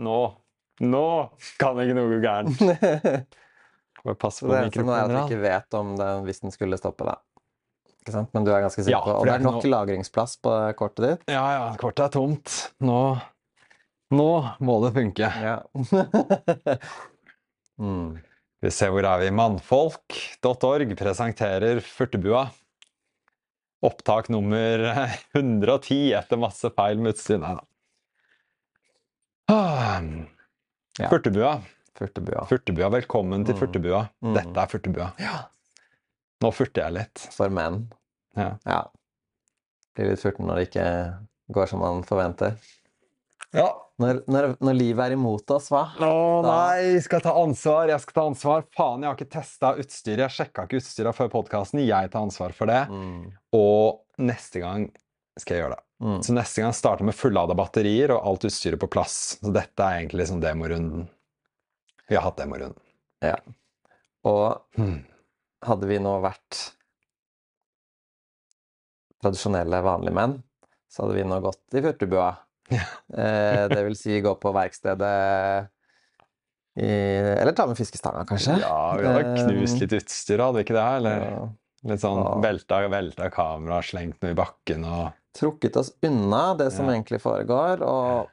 Nå Nå kan ikke noe gå gærent. Bare pass på det eneste nå er at du ikke vet om den hvis den skulle stoppe, da. Ikke sant? Men du er ganske sikker Ja, på Og det er nok nå... lagringsplass på kortet ditt? Ja, ja, kortet er tomt. Nå Nå må det funke. Ja. mm. Vi ser hvor er vi. Mannfolk.org presenterer Furtebua. Opptak nummer 110 etter masse feil med utstyr. Nei da. Ah. Ja. Furtebua. Furtebua. Furtebua. Velkommen til Mm. Furtebua. Mm. Dette er Furtebua. Nå furter jeg litt. For menn. Ja. Ja. Blir litt furten når det ikke går som man forventer. ja. Når, når, når livet er imot oss, hva? Å nei, jeg skal ta ansvar. Jeg skal ta ansvar. Faen, jeg har ikke testa utstyret. Jeg sjekka ikke utstyret før podkasten. Jeg tar ansvar for det. Mm. Og neste gang skal jeg gjøre det. Mm. Så neste gang starter med fullada batterier og alt utstyret på plass. Så dette er egentlig liksom demorunden. Vi har hatt demorunden. Ja. Og mm. hadde vi nå vært tradisjonelle, vanlige menn, så hadde vi nå gått i furtebua. Ja. Eh, det vil si gå på verkstedet i Eller ta med fiskestanga, kanskje. Ja, vi hadde Eh, knust litt utstyr, hadde vi ikke det? Eller ja. litt sånn velta, velta kamera, slengt noe i bakken og Trukket oss unna det som Ja. egentlig foregår, og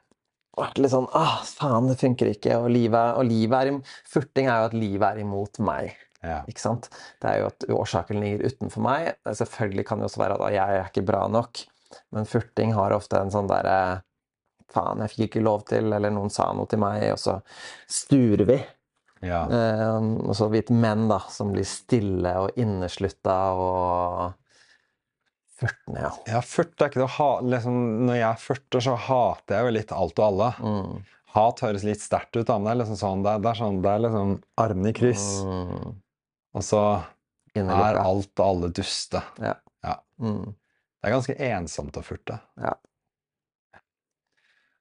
vært litt sånn ah, faen, det funker ikke, og livet, og livet er Furting er jo at livet er imot meg. Ja. Ikke sant? Det er jo at årsaken ligger utenfor meg. Selvfølgelig kan det også være at jeg er ikke bra nok, men furting har ofte en sånn derre Faen, jeg fikk ikke lov til, eller noen sa noe til meg, og så sturer vi. ja. Eh, og så hvite menn, da, som blir stille og inneslutta og furtende, ja. Ja, furt er ikke det å ha liksom, Når jeg er 40, så hater jeg jo litt alt og alle. Mm. Hat høres litt sterkt ut, da, men det er liksom sånn Det er, det er, sånn, det er liksom armene i kryss, Mm. og så er alt og alle duste. Mm. Det er ganske ensomt å furte.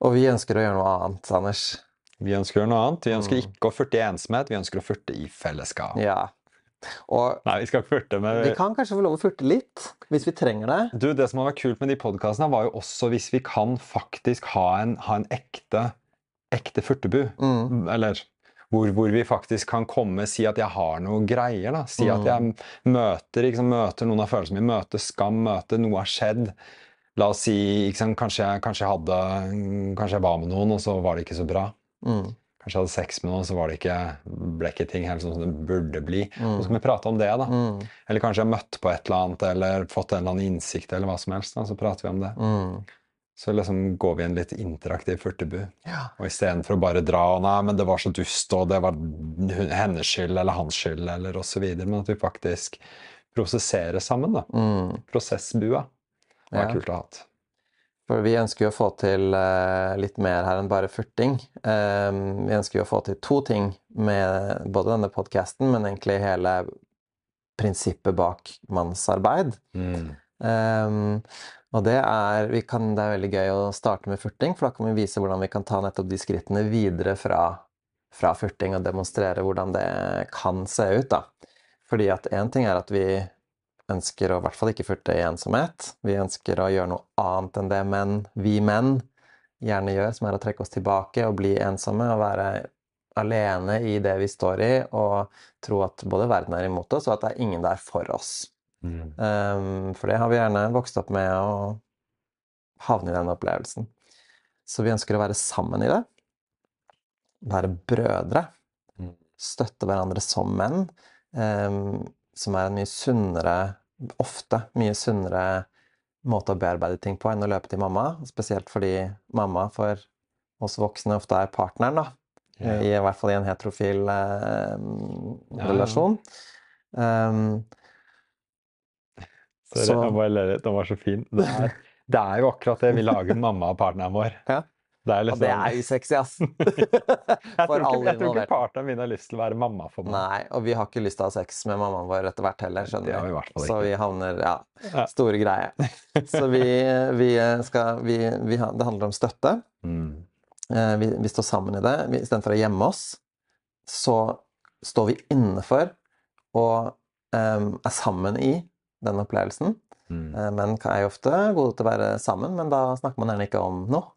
Og vi ønsker å gjøre noe annet, Anders. Vi ønsker å gjøre noe annet. Vi ønsker Mm. ikke å furte i ensomhet, vi ønsker å furte i fellesskap. Ja. Og Nei, vi skal ikke furte med vi kan kanskje få lov å furte litt, hvis vi trenger det. Du, Det som har vært kult med de podkastene, var jo også hvis vi kan faktisk ha en, ha en ekte, ekte furtebu. Mm. Eller hvor, hvor vi faktisk kan komme si at jeg har noe greier. da. Si at Mm. jeg møter, liksom, møter noen av følelsene mine. Møter skam, møter noe har skjedd. La oss si liksom, kanskje, jeg, kanskje, jeg hadde, kanskje jeg var med noen, og så var det ikke så bra. Mm. Kanskje hadde sex med noen, så var det ikke, ble ikke ting helt sånn som det burde bli. Mm. Så skal vi prate om det, da. Mm. Eller kanskje jeg har møtt på et eller annet, eller fått en eller annen innsikt, eller hva som helst. da, Så prater vi om det. Mm. Så liksom går vi i en litt interaktiv furtebu. Ja. Og istedenfor å bare dra og nei, men det var så dust, og det var hennes skyld eller hans skyld, eller osv. Men at vi faktisk prosesserer sammen, da. Mm. Prosessbua. Det var Ja. kult å ha hatt. For vi ønsker jo å få til eh, litt mer her enn bare furting. Eh, vi ønsker jo å få til to ting med både denne podkasten, men egentlig hele prinsippet bak mannsarbeid. Um, og det er, vi kan, det er veldig gøy å starte med furting, for da kan vi vise hvordan vi kan ta nettopp de skrittene videre fra, fra furting og demonstrere hvordan det kan se ut. da. Fordi at én ting er at vi ønsker å i hvert fall ikke furte i ensomhet. Vi ønsker å gjøre noe annet enn det menn, vi menn gjerne gjør, som er å trekke oss tilbake og bli ensomme og være alene i det vi står i, og tro at både verden er imot oss, og at det er ingen der for oss. Um, for det har vi gjerne vokst opp med å havne i den opplevelsen. Så vi ønsker å være sammen i det. Være brødre. Mm. Støtte hverandre som menn. Um, som er en mye sunnere, ofte mye sunnere måte å bearbeide ting på enn å løpe til mamma. Spesielt fordi mamma for oss voksne ofte er partneren, da. Ja. I, I hvert fall i en heterofil eh, Ja, relasjon. Um, Sorry, Så- jeg bare ler litt. Den var så fin. Det er, det er jo akkurat det vi lager mamma og partneren vår. Ja. Det er og liksom det er usexy, ass! jeg, tror ikke, jeg tror ikke involverte. partneren min har lyst til å være mamma for meg. Nei, og vi har ikke lyst til å ha sex med mammaen vår etter hvert heller, skjønner du. Så vi havner Ja, store greier. Så vi, vi skal vi, vi, Det handler om støtte. Mm. Eh, Vi, vi står sammen i det. Istedenfor å gjemme oss, så står vi innenfor og um, er sammen i den opplevelsen. Mm. Eh, Menn er jo ofte gode til å være sammen, men da snakker man gjerne ikke om noe.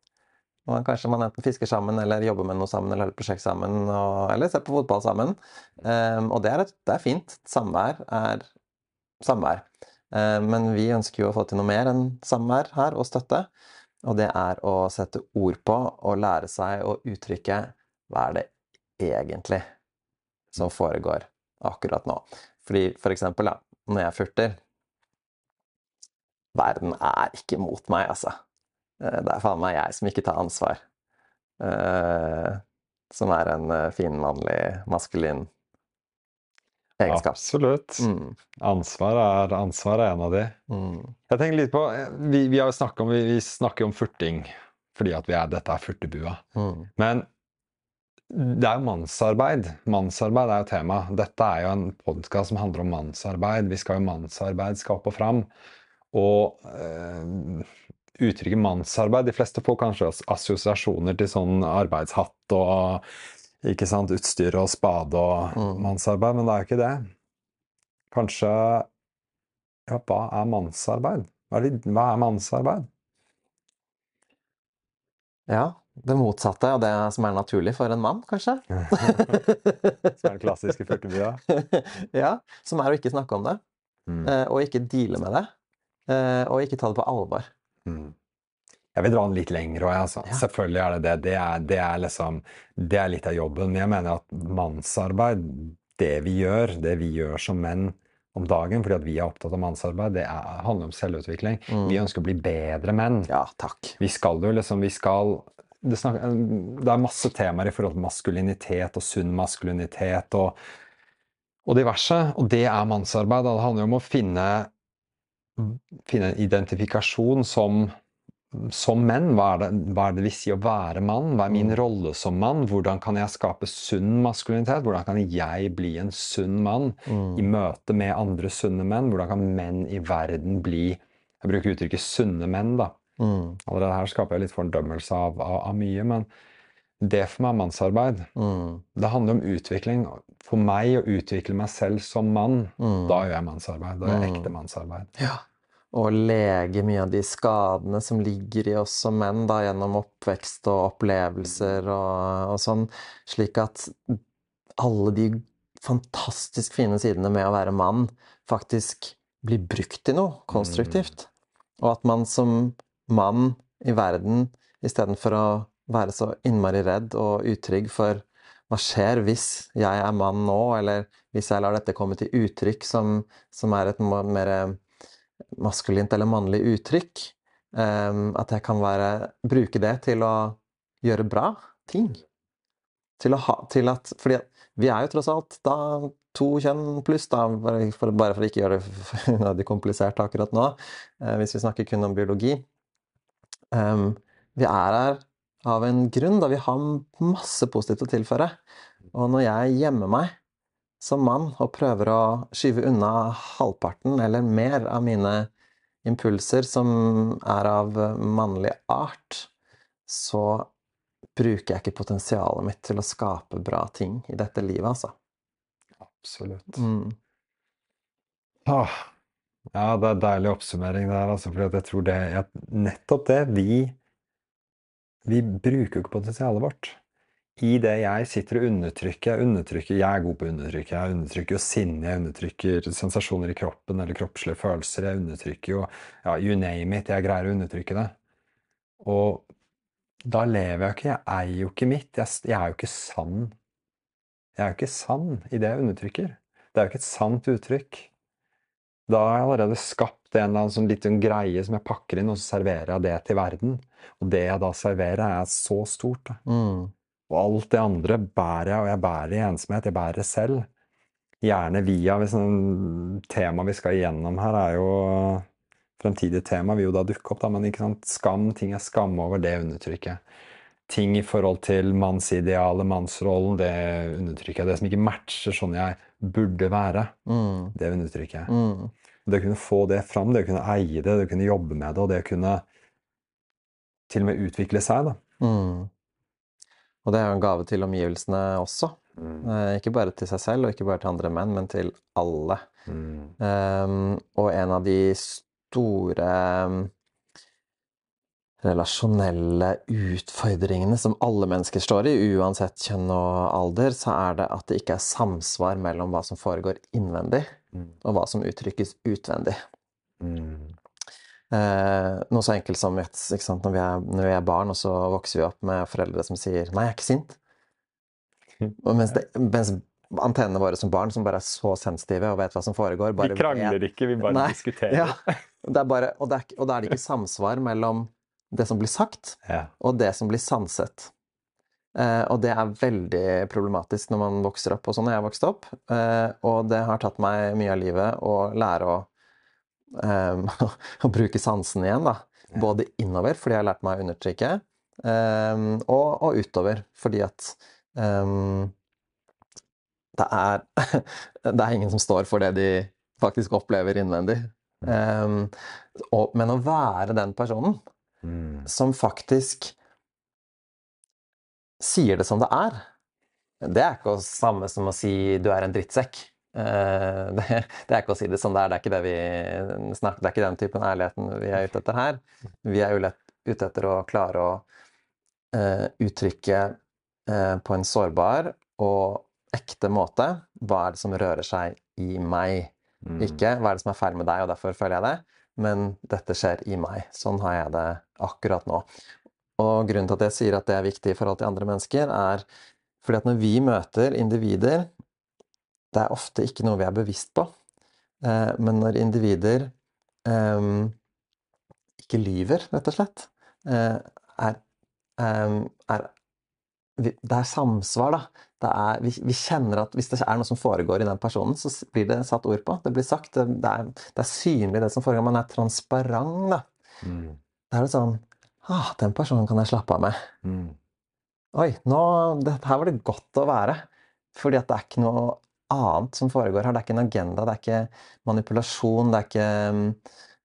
Man, kanskje man enten fisker sammen, eller jobber med noe sammen, eller har et prosjekt sammen, og, eller ser på fotball sammen. Um, og det er, et, det er fint. Samvær er samvær. Um, men vi ønsker jo å få til noe mer enn samvær her, og støtte. Og det er å sette ord på og lære seg å uttrykke hva er det egentlig som foregår akkurat nå. Fordi for eksempel, da, når jeg furter Verden er ikke mot meg, altså. Eh, det er faen meg jeg som ikke tar ansvar. Uh, som er en finmannlig fin, mannlig, maskulin egenskap. Absolutt. Mm. Ansvar, er, ansvar, er, en av de. Mm. Jeg tenker litt på Vi, vi om, vi, vi, snakker om furting fordi at vi er, dette er furtebua. Mm. Men det er jo mannsarbeid. Mannsarbeid er jo tema. Dette er jo en podkast som handler om mannsarbeid. Vi skal jo mannsarbeid skal opp og fram. Og øh, uttrykket mannsarbeid De fleste får kanskje assosiasjoner til sånn arbeidshatt og ikke sant, utstyr og spade og mm. mannsarbeid, men det er jo ikke det. Kanskje Ja, hva er mannsarbeid? Hva er, det, hva er mannsarbeid? Ja, det motsatte av det som er naturlig for en mann, kanskje? som er den klassiske furtebua? ja, som er å ikke snakke om det. Mm. Eh, og ikke deale med det. Eh, og ikke ta det på alvor. Mm. Jeg vil dra den litt lenger òg, altså. Ja. Selvfølgelig er det det. Det er, det er, liksom Det er litt av jobben. Men jeg mener at mannsarbeid, det vi gjør, det vi gjør som menn om dagen fordi vi er opptatt av mannsarbeid, det er, handler om selvutvikling. Mm. Vi ønsker å bli bedre menn. Ja, takk. Vi skal jo liksom Vi skal det, snakker, det er masse temaer i forhold til maskulinitet og sunn maskulinitet og, og diverse. Og det er mannsarbeid. Det handler jo om å finne finne en identifikasjon som, som menn. Hva er, det, hva er det vil si å være mann? Hva er min mm. rolle som mann? Hvordan kan jeg skape sunn maskulinitet? Hvordan kan jeg bli en sunn mann mm. i møte med andre sunne menn? Hvordan kan menn i verden bli Jeg bruker uttrykket sunne menn, da. Mm. Allerede her skaper jeg litt fordømmelse av, av, av mye, men det for meg er mannsarbeid. Mm. Det handler om utvikling. For meg å utvikle meg selv som mann, mm. da gjør jeg mannsarbeid. Da gjør jeg mm. ekte mannsarbeid. Ja og lege mye av de skadene som ligger i oss som menn, da, gjennom oppvekst og opplevelser og, og sånn, slik at alle de fantastisk fine sidene med å være mann faktisk blir brukt til noe konstruktivt. Mm. Og at man som mann i verden, istedenfor å være så innmari redd og utrygg for hva skjer hvis jeg er mann nå, eller hvis jeg lar dette komme til uttrykk som, som er et mer maskulint eller mannlig uttrykk. Um, at jeg kan være, bruke det til å gjøre bra ting. Til ha til at Fordi vi er jo tross alt da to kjønn pluss, da, bare for, bare for å ikke gjøre det unødig komplisert akkurat nå, uh, hvis vi snakker kun om biologi. Um, vi er her av en grunn, da vi har masse positivt å tilføre. Og når jeg gjemmer meg som mann og prøver å skyve unna halvparten eller mer av mine impulser som er av mannlig art, så bruker jeg ikke potensialet mitt til å skape bra ting i dette livet, altså. Absolutt. Mm. Ah, ja, det er en deilig oppsummering der, altså, for jeg tror det er nettopp det. Vi, vi bruker jo ikke potensialet vårt i det jeg sitter og undertrykker Jeg undertrykker, jeg er god på å undertrykke. Jeg undertrykker jo sinne, jeg undertrykker sensasjoner i kroppen eller kroppslige følelser. Jeg undertrykker jo ja, you name it. Jeg greier å undertrykke det. Og da lever jeg ikke. Jeg eier jo ikke mitt. Jeg, jeg er jo ikke sann. Jeg er jo ikke sann i det jeg undertrykker. Det er jo ikke et sant uttrykk. Da har jeg allerede skapt en eller annen sånn liten greie som jeg pakker inn, og så serverer jeg det til verden. Og det jeg da serverer, er så stort. Mm. Og alt det andre bærer jeg, og jeg bærer i ensomhet. Jeg bærer det selv. Gjerne via hvis en tema vi skal igjennom her, er jo Fremtidige tema vil jo da dukke opp, da, men ikke sant? skam, ting jeg skammer over, det undertrykket. Ting i forhold til mannsidealet, mannsrollen, det undertrykker jeg. Det som ikke matcher sånn jeg burde være, mm. det undertrykker jeg. Mm. Det å kunne få det fram, det å kunne eie det, det å kunne jobbe med det, og det å kunne til og med utvikle seg, da. Mm. Og det er jo en gave til omgivelsene også. Mm. Eh, ikke bare til seg selv og ikke bare til andre menn, men til alle. Mm. Um, og en av de store relasjonelle utfordringene som alle mennesker står i, uansett kjønn og alder, så er det at det ikke er samsvar mellom hva som foregår innvendig, mm. og hva som uttrykkes utvendig. Mm. Eh, noe så enkelt som sant, når, vi er, når, vi er, barn, og så vokser vi opp med foreldre som sier 'nei, jeg er ikke sint'. Og mens, det, mens antennene våre som barn, som bare er så sensitive og vet hva som foregår Vi krangler ikke, vi bare nei, diskuterer. Ja, bare, og, er, og da er det ikke samsvar mellom det som blir sagt, ja. og det som blir sanset. Eh, og det er veldig problematisk når man vokser opp, og sånn har jeg vokst opp. Eh, og det har tatt meg mye av livet å lære å, eh, å bruke sansen igjen, da. Både innover, fordi jeg har lært meg å undertrykke, um, og, og, utover, fordi at um, det er, det er ingen som står for det de faktisk opplever innvendig. Um, og, men å være den personen mm. som faktisk sier det som det er. Det er ikke det samme som å si 'du er en drittsekk'. Eh, det, det, er ikke å si det som det er. Det er ikke, det vi snakker, det er ikke den typen ærligheten vi er ute etter her. Vi er jo ute etter å klare å uh, uttrykke uh, på en sårbar og ekte måte hva er det som rører seg i meg. Mm. Ikke hva er det som er feil med deg, og derfor føler jeg det, men dette skjer i meg. Sånn har jeg det akkurat nå. Og grunnen til at jeg sier at det er viktig i forhold til andre mennesker, er fordi at når vi møter individer Det er ofte ikke noe vi er bevisst på, eh, men når individer um, ikke lyver, rett og slett, uh, er, er det er samsvar, da. Er, vi, vi, kjenner at hvis det er noe som foregår i den personen, så blir det satt ord på. Det blir sagt. Det, det, er, det er, synlig, det som foregår. Man er transparent, da. Mm. Da er det sånn ah, Den personen kan jeg slappe av med. Mm. Oi, nå, det, her var det godt å være. Fordi at det er ikke noe annet som foregår her. Det er ikke en agenda, det er ikke manipulasjon, det er ikke,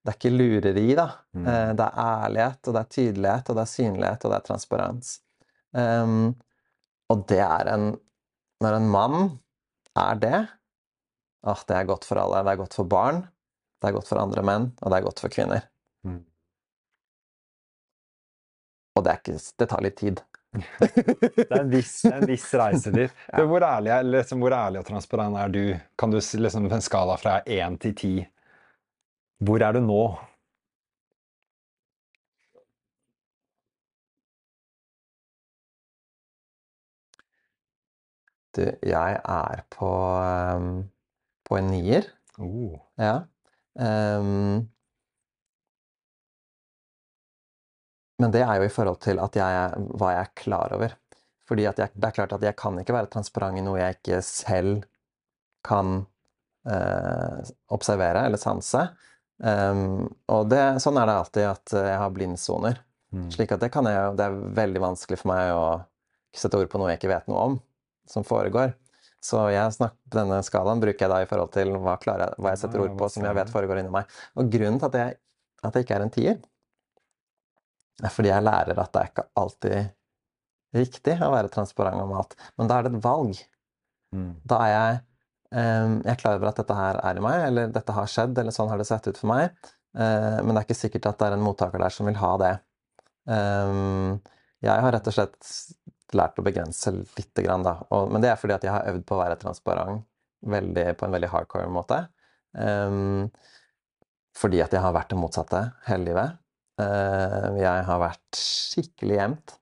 det er ikke lureri. da. Mm. Eh, det er ærlighet, og det er tydelighet, og det er synlighet, og det er transparens. Um, og det er en Når en mann er det ah, Det er godt for alle. Det er godt for barn, det er godt for andre menn, og det er godt for kvinner. Mm. Og det, ikke, det, tar litt tid. Det er en viss, en viss reise dit. ja. hvor, ærlig, liksom, hvor, ærlig, og transparent er du? Kan du liksom en skala fra én til ti Hvor er du nå? Du, jeg er på, um, på en nier. Uh. Ja. Um, men det er jo i forhold til jeg, hva jeg er klar over. Fordi jeg, det er klart at jeg kan ikke være transparent i noe jeg ikke selv kan eh, observere eller sanse. Um, og det, sånn er det alltid at jeg har blindsoner. Mm. Slik at det, kan jeg, det er veldig vanskelig for meg å sette ord på noe jeg ikke vet noe om som foregår. Så jeg snakker, denne skalaen bruker jeg da i forhold til hva, jeg, hva jeg setter ord på som jeg vet foregår inni meg. Og grunnen til at jeg, at jeg ikke er en tier, er fordi jeg lærer at det er ikke alltid riktig å være transparent om alt. Men da er det et valg. Mm. Da er jeg um, Jeg er klar over at dette her er i meg, eller dette har skjedd, eller sånn har det sett ut for meg. Uh, men det er ikke sikkert at det er en mottaker der som vil ha det. Um, jeg har rett og slett lært å begrense lite grann, da. Og, men det er fordi at jeg har øvd på å være transparent veldig, på en veldig hardcore måte. Um, fordi at jeg har vært det motsatte hele livet. Uh, jeg har vært skikkelig gjemt.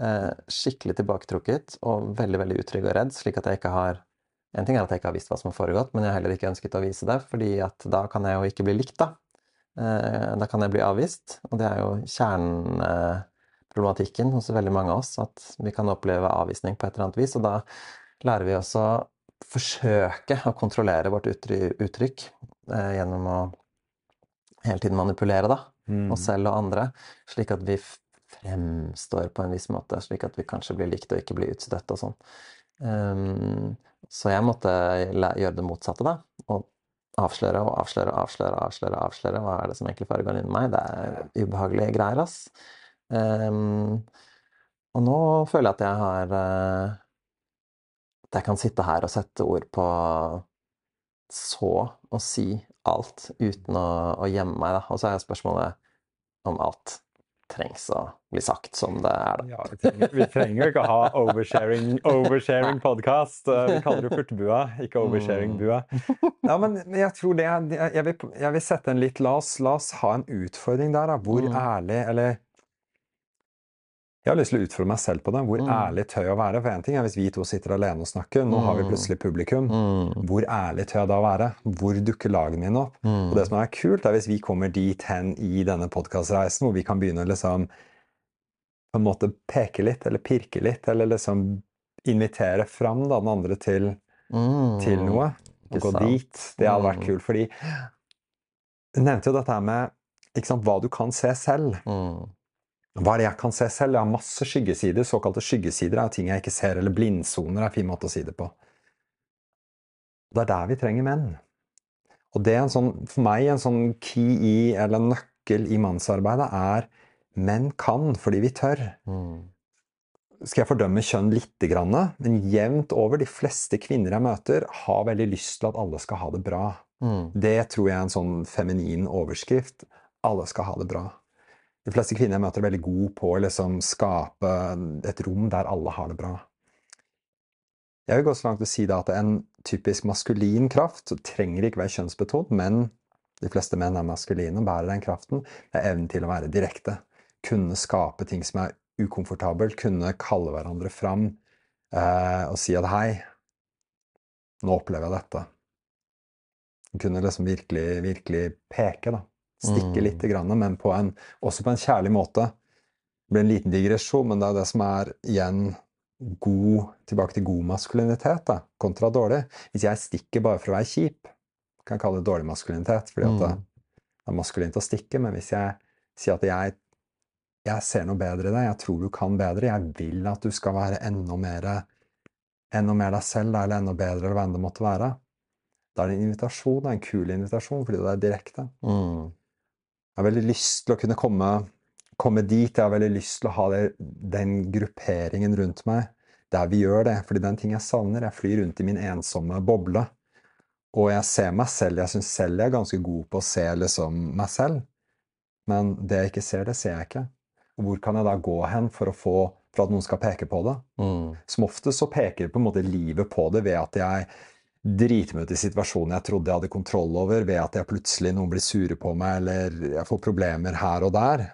Uh, skikkelig tilbaketrukket og veldig veldig utrygg og redd, slik at jeg ikke har En ting er at jeg ikke har visst hva som har foregått, men jeg har heller ikke ønsket å vise det, fordi at da kan jeg jo ikke bli likt, da. Uh, da kan jeg bli avvist, og det er jo kjerneproblematikken hos veldig mange av oss. At vi kan oppleve avvisning på et eller annet vis. Og da lærer vi oss å forsøke å kontrollere vårt uttrykk eh, gjennom å hele tiden manipulere da, mm. oss selv og andre, slik at vi fremstår på en viss måte, slik at vi kanskje blir likt og ikke blir utstøtt og sånn. Um, så jeg måtte gjøre det motsatte, da. Og avsløre og avsløre og avsløre, avsløre, avsløre. Hva er det som egentlig foregår inni meg? Det er ubehagelige greier, ass. Um, og nå føler jeg at jeg har uh, At jeg kan sitte her og sette ord på så og si alt uten å, å gjemme meg. Da. Og så er spørsmålet om alt. trengs å bli sagt som det er, da. Ja, vi trenger jo ikke ha oversharing, oversharing podcast. Vi kaller det Furtebua, ikke oversharing-bua. Mm. Ja, men jeg tror det jeg vil, jeg vil sette en litt la oss, la oss ha en utfordring der, da. Hvor mm. ærlig, eller jeg har lyst til å utfordre meg selv på det. Hvor mm. ærlig tør jeg å være? For én ting er hvis vi to sitter alene og snakker. Nå mm. har vi mm. plutselig publikum. Mm. Hvor ærlig tør jeg da være? Hvor dukker lagene mine opp? Mm. Og det som er kult, er hvis vi kommer dit hen i denne podkastreisen hvor vi kan begynne å liksom på en måte peke litt, eller pirke litt, eller liksom invitere fram da, den andre til, mm. til noe. Og gå dit. Det hadde vært kult. Fordi du nevnte jo dette med sant, hva du kan se selv. Mm. Hva er det jeg kan se selv? Jeg har masse skyggesider. Såkalte skyggesider er ting jeg ikke ser, eller blindsoner er en fin måte å si det på. Det er der vi trenger menn. Og det er en sånn, for meg en sånn key i, eller nøkkel i mannsarbeidet, er menn kan fordi vi tør. Mm. Skal jeg fordømme kjønn lite grann, men jevnt over, de fleste kvinner jeg møter, har veldig lyst til at alle skal ha det bra. Mm. Det tror jeg er en sånn feminin overskrift. Alle skal ha det bra. De fleste kvinner jeg møter, er veldig gode på å liksom skape et rom der alle har det bra. Jeg vil gå så langt til å si at en typisk maskulin kraft trenger ikke være kjønnsbetont, men de fleste menn er maskuline og bærer den kraften. Det er evnen til å være direkte. Kunne skape ting som er ukomfortabelt. Kunne kalle hverandre fram eh, og si at 'hei, nå opplever jeg dette'. Kunne liksom virkelig, virkelig peke, da. Stikke mm. litt, men på en, også på en kjærlig måte. Det blir en liten digresjon, men det er det som er igjen god, tilbake til god maskulinitet da, kontra dårlig. Hvis jeg stikker bare for å være kjip, kan jeg kalle det dårlig maskulinitet. fordi mm. det er maskulint å stikke, men hvis jeg sier at jeg, jeg ser noe bedre i deg, jeg tror du kan bedre, jeg vil at du skal være enda mer, enda mer deg selv, eller enda bedre, eller hva enn det måtte være, da er det en invitasjon, det er en kul invitasjon, fordi det er direkte. Mm. Jeg har veldig lyst til å kunne komme, komme dit. Jeg har veldig lyst til å ha det, den grupperingen rundt meg der vi gjør det. Fordi det er en ting jeg savner. Jeg flyr rundt i min ensomme boble. Og jeg ser meg selv. Jeg syns selv jeg er ganske god på å se liksom meg selv. Men det jeg ikke ser, det ser jeg ikke. Og hvor kan jeg da gå hen for, få, for at noen skal peke på det? Mm. Som oftest så peker på en måte livet på det ved at jeg drite meg ut i situasjoner jeg trodde jeg hadde kontroll over, ved at jeg plutselig noen blir sure på meg, eller jeg får problemer her og der.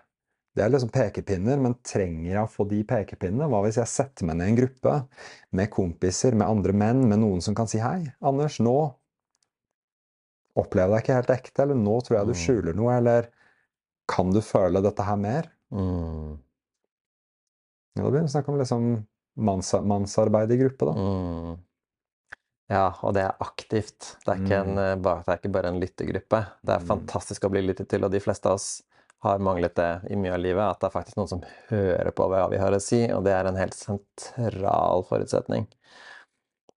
Det er liksom pekepinner, men trenger jeg å få de pekepinnene? Hva hvis jeg setter meg ned i en gruppe med kompiser, med andre menn, med noen som kan si 'hei, Anders, nå opplever jeg deg ikke helt ekte', eller 'nå tror jeg du mm. skjuler noe', eller 'kan du føle dette her mer'? Mm. Ja, da begynner vi å snakke om liksom manns, mannsarbeid i gruppe, da. Mm. Ja, og det er aktivt. Det er, ikke, en, mm. Eh, det er ikke bare en lyttegruppe. Det er mm. fantastisk å bli lyttet til, og de fleste av oss har manglet det i mye av livet. At det er faktisk noen som hører på hva vi har å si, og det er en helt sentral forutsetning.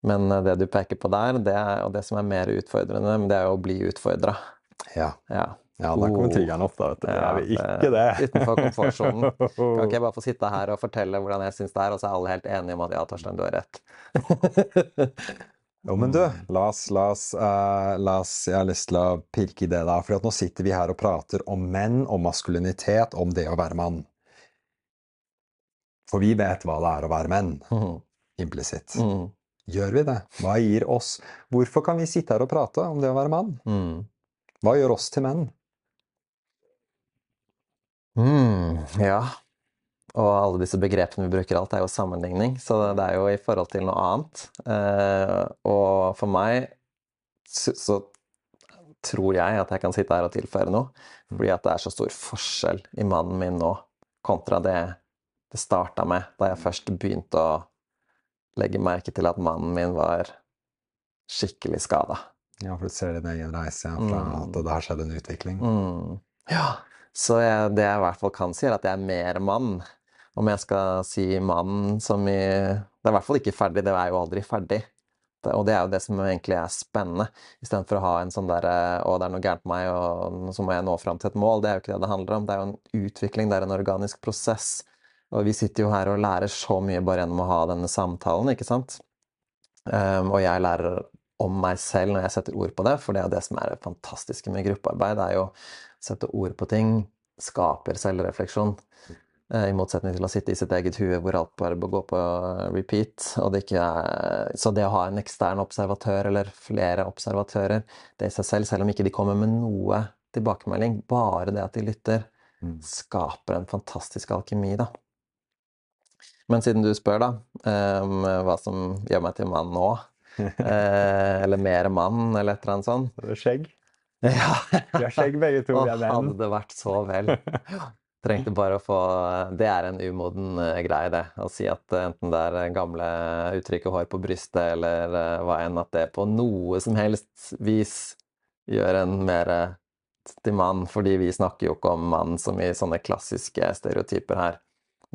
Men eh, det du peker på der, det er, og det som er mer utfordrende, det er jo å bli utfordra. Ja. ja. Ja, da kommer triggeren opp, da. vet du. Ja, er vi ikke det. Utenfor komfortsonen. Kan ikke jeg bare få sitte her og fortelle hvordan jeg syns det er, og så er alle helt enige om at ja, Torstein, du har rett. Jo, men du, la oss, la, oss, uh, la oss, Jeg har lyst til å pirke i det, da. For nå sitter vi her og prater om menn, om maskulinitet, om det å være mann. For vi vet hva det er å være menn. Mm. Implisitt. Mm. Gjør vi det? Hva gir oss Hvorfor kan vi sitte her og prate om det å være mann? Mm. Hva gjør oss til menn? Mm, ja og alle disse begrepene vi bruker, alt er jo sammenligning. Så det er jo i forhold til noe annet. Eh, og for meg så, så tror jeg at jeg kan sitte her og tilføre noe. Fordi at det er så stor forskjell i mannen min nå kontra det det starta med da jeg først begynte å legge merke til at mannen min var skikkelig skada. Ja, for du ser din egen reise fra mm. at det har skjedd en utvikling? Mm. Ja. Så jeg, det jeg i hvert fall kan si, er at jeg er mer mann om jeg skal si mannen som i Det er i hvert fall ikke ferdig, det er jo aldri ferdig. Og det er jo det som egentlig er spennende, istedenfor å ha en sånn derre Å, det er noe gærent med meg, og så må jeg nå fram til et mål. Det er jo ikke det det handler om. Det er jo en utvikling, det er en organisk prosess. Og vi sitter jo her og lærer så mye bare gjennom å ha denne samtalen, ikke sant? Um, og jeg lærer om meg selv når jeg setter ord på det, for det er jo det som er det fantastiske med gruppearbeid. Det er jo å sette ord på ting, skaper selvrefleksjon. Eh, I motsetning til å sitte i sitt eget hue hvor alt bare bør gå på repeat. Det er, så det å ha en ekstern observatør, eller flere observatører, det i seg selv, selv om ikke de kommer med noe tilbakemelding, bare det at de lytter, mm. skaper en fantastisk alkemi, da. Men siden du spør, da, um, hva som gjør meg til mann nå, eh, eller mer mann, eller et eller annet sånt skjegg. Ja. Vi har skjegg begge to. Og hadde det vært så vel. Trengte bare å få Det er en umoden uh, greie, det. Å si at uh, enten det er gamle uttrykket hår på brystet eller hva enn, at det på noe som helst vis gjør en mer til mann. Fordi vi snakker jo ikke om mann som i sånne klassiske stereotyper her.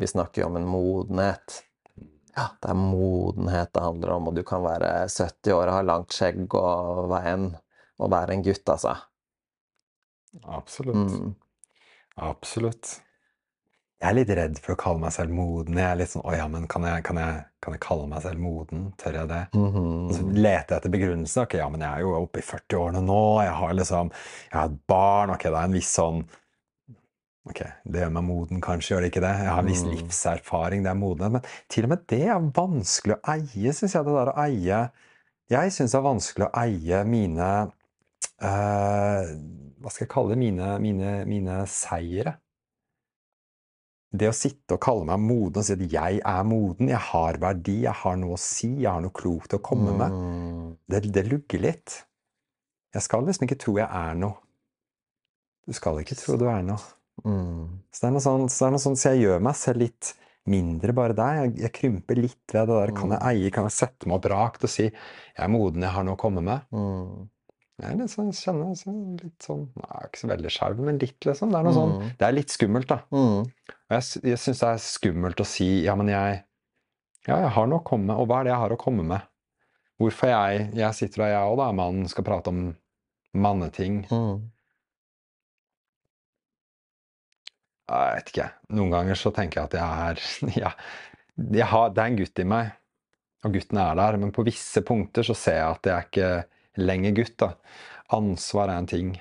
Vi snakker jo om en modenhet. Ja, det er modenhet det handler om, og du kan være 70 år og ha langt skjegg og hva enn, og være en gutt, altså. Absolutt. Mm. Absolutt. Jeg er litt redd for å kalle meg selv moden. Jeg er litt sånn Å ja, men kan jeg, kan jeg, kan jeg kalle meg selv moden? Tør jeg det? Mm -hmm. så leter jeg etter begrunnelsen. Ok, ja, men jeg er jo oppe i 40-årene nå. Jeg har liksom Jeg har et barn. Ok, det er en viss sånn Ok, det gjør meg moden, kanskje, gjør det ikke det? Jeg har en viss mm. livserfaring, det er modenhet. Men til og med det er vanskelig å eie, syns jeg. Det der å eie Jeg syns det er vanskelig å eie mine hva skal jeg kalle det, mine, mine, mine seire. Det å sitte og kalle meg moden og si at jeg er moden, jeg har verdi, jeg har noe å si, jeg har noe klokt å komme med, mm. det, det lugger litt. Jeg skal liksom ikke tro jeg er noe. Du skal ikke tro du er noe. Mm. Så det er noe sånn, så, noe sånn, så jeg gjør meg selv litt mindre bare der. Jeg, jeg krymper litt ved det der. Kan jeg mm. eie, kan jeg sette meg opp rakt og si jeg er moden, jeg har noe å komme med? Mm. Jeg er litt sånn, kjenner sånn, litt sånn Nei, ikke så veldig skjelv, men litt, liksom. Det er noe sånn, mm. sånn Det er litt skummelt, da. Mm. Og jeg, jeg syns det er skummelt å si Ja, men jeg Ja, jeg har noe å komme med. Og hva er det jeg har å komme med? Hvorfor jeg Jeg sitter der, jeg òg, da, mannen, skal prate om manneting. Mm. Jeg vet ikke. Noen ganger så tenker jeg at jeg er ja, jeg har, Det er en gutt i meg, og gutten er der. Men på visse punkter så ser jeg at jeg ikke lenger gutt. da. Ansvar er en ting.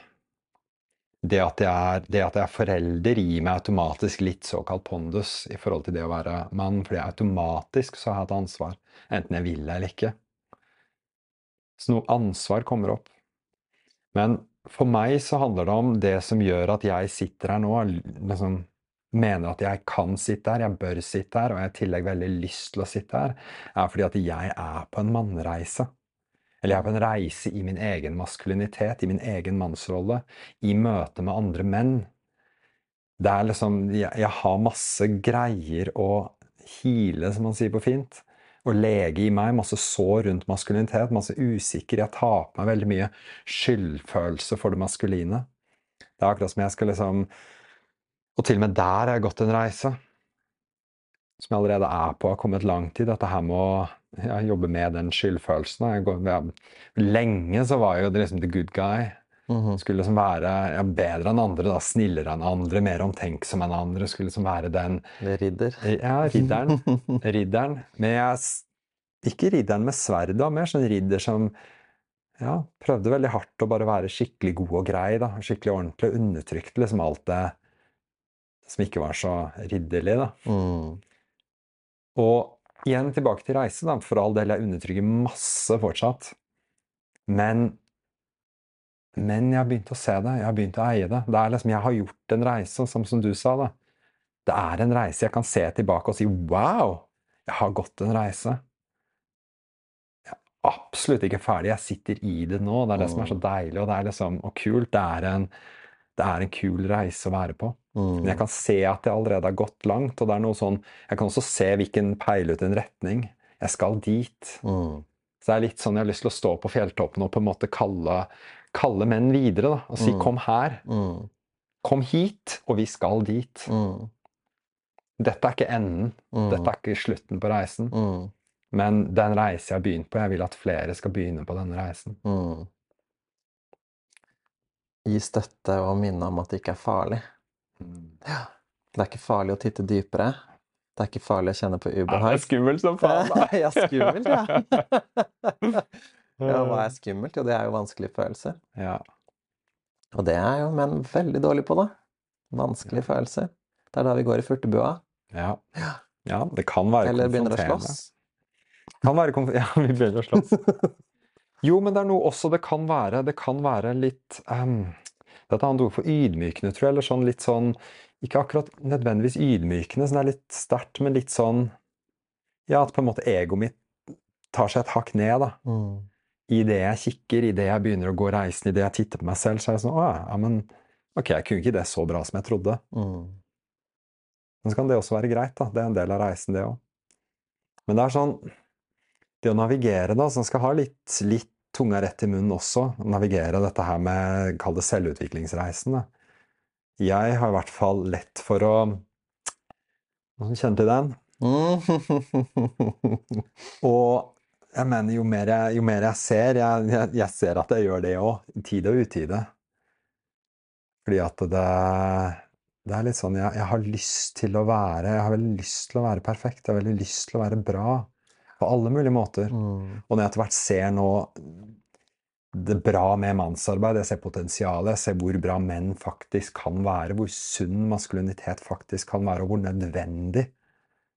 Det at, jeg er, er forelder, gir meg automatisk litt såkalt pondus i forhold til det å være mann. Fordi jeg automatisk så har jeg et ansvar, enten jeg vil det eller ikke. Så noe ansvar kommer opp. Men for meg så handler det om det som gjør at jeg sitter her nå, liksom mener at jeg kan sitte her, jeg bør sitte her, og jeg har i tillegg veldig lyst til å sitte her, er fordi at jeg er på en mannreise. Eller jeg er på en reise i min egen maskulinitet, i min egen mannsrolle, i møte med andre menn. Det er liksom Jeg, har masse greier å hile, som man sier på fint. Og lege i meg. Masse sår rundt maskulinitet. Masse usikker. Jeg tar på meg veldig mye skyldfølelse for det maskuline. Det er akkurat som jeg skal liksom Og til og med der har jeg gått en reise. Som jeg allerede er på, har kommet langt i. Dette her med å ja, jobbe med den skyldfølelsen. Går, ja, lenge så var jeg jo liksom the good guy. -hmm. Skulle liksom være ja, bedre enn andre, da, snillere enn andre, mer omtenksom enn andre. Skulle liksom være den Ridder. Ja, ridderen. ridderen. Men jeg Ikke ridderen med sverd, da, mer sånn ridder som ja, prøvde veldig hardt å bare være skikkelig god og grei. da, Skikkelig ordentlig. Undertrykte liksom alt det som ikke var så ridderlig. da. Mm. Og Igjen tilbake til reise. da, For all del, jeg undertrykker masse fortsatt. Men men jeg har begynt å se det, jeg har begynt å eie det. Det er liksom, Jeg har gjort en reise, som, som du sa. da. Det er en reise jeg kan se tilbake og si 'wow, jeg har gått en reise'. Jeg er absolutt ikke ferdig. Jeg sitter i det nå. Det er det som er så deilig og det er liksom, og kult. Det er en, det er en kul reise å være på. Mm. Men jeg kan se at jeg allerede har gått langt. og det er noe sånn, Jeg kan også se hvilken peile ut en retning. Jeg skal dit. Mm. Så det er litt sånn jeg har lyst til å stå på fjelltoppen og på en måte kalle, kalle menn videre. da, Og si mm. 'kom her'. Mm. Kom hit, og vi skal dit. Mm. Dette er ikke enden. Mm. Dette er ikke slutten på reisen. Men den reise jeg har begynt på, jeg vil at flere skal begynne på denne reisen. Gi støtte og minne om at det ikke er farlig. Ja. Det er ikke farlig å titte dypere. Det er ikke farlig å kjenne på ubehag. Jeg det er skummelt som faen. ja, skummelt, ja. ja, hva er skummelt? Jo, det er jo vanskelige følelser. Ja. Og det er jo menn veldig dårlige på, da. Vanskelige følelser. Det er da vi går i furtebua. Ja. ja, det kan være Eller begynner å slåss. Kan være konf ja, vi begynner å slåss. Jo, men det er noe også det kan være Det kan være litt um, Det er et annet ord for ydmykende, tror jeg. Eller sånn litt sånn Ikke akkurat nødvendigvis ydmykende, sånn det er litt sterkt, men litt sånn Ja, at på en måte egoet mitt tar seg et hakk ned, da. Mm. I det jeg kikker, i det jeg begynner å gå reisen, i det jeg titter på meg selv, så er jeg sånn Å ja, men ok, jeg kunne ikke det så bra som jeg trodde. Mm. Men så kan det også være greit, da. Det er en del av reisen, det òg. Men det er sånn Det å navigere, da, som skal ha litt, litt tunga rett i munnen også, navigere dette her med Kall det selvutviklingsreisen, da. Jeg har i hvert fall lett for å Noen kjenner til den? Mm. Og jeg mener, jo mer jeg, jo mer jeg ser jeg, jeg, jeg ser at jeg gjør det òg, i tide og utide. Fordi at det, det er litt sånn jeg, jeg har lyst til å være Jeg har veldig lyst til å være perfekt. Jeg har veldig lyst til å være bra. På alle mulige måter. Mm. Og når jeg etter hvert ser nå det bra med mannsarbeid, jeg ser potensialet, jeg ser hvor bra menn faktisk kan være, hvor sunn maskulinitet faktisk kan være, og hvor nødvendig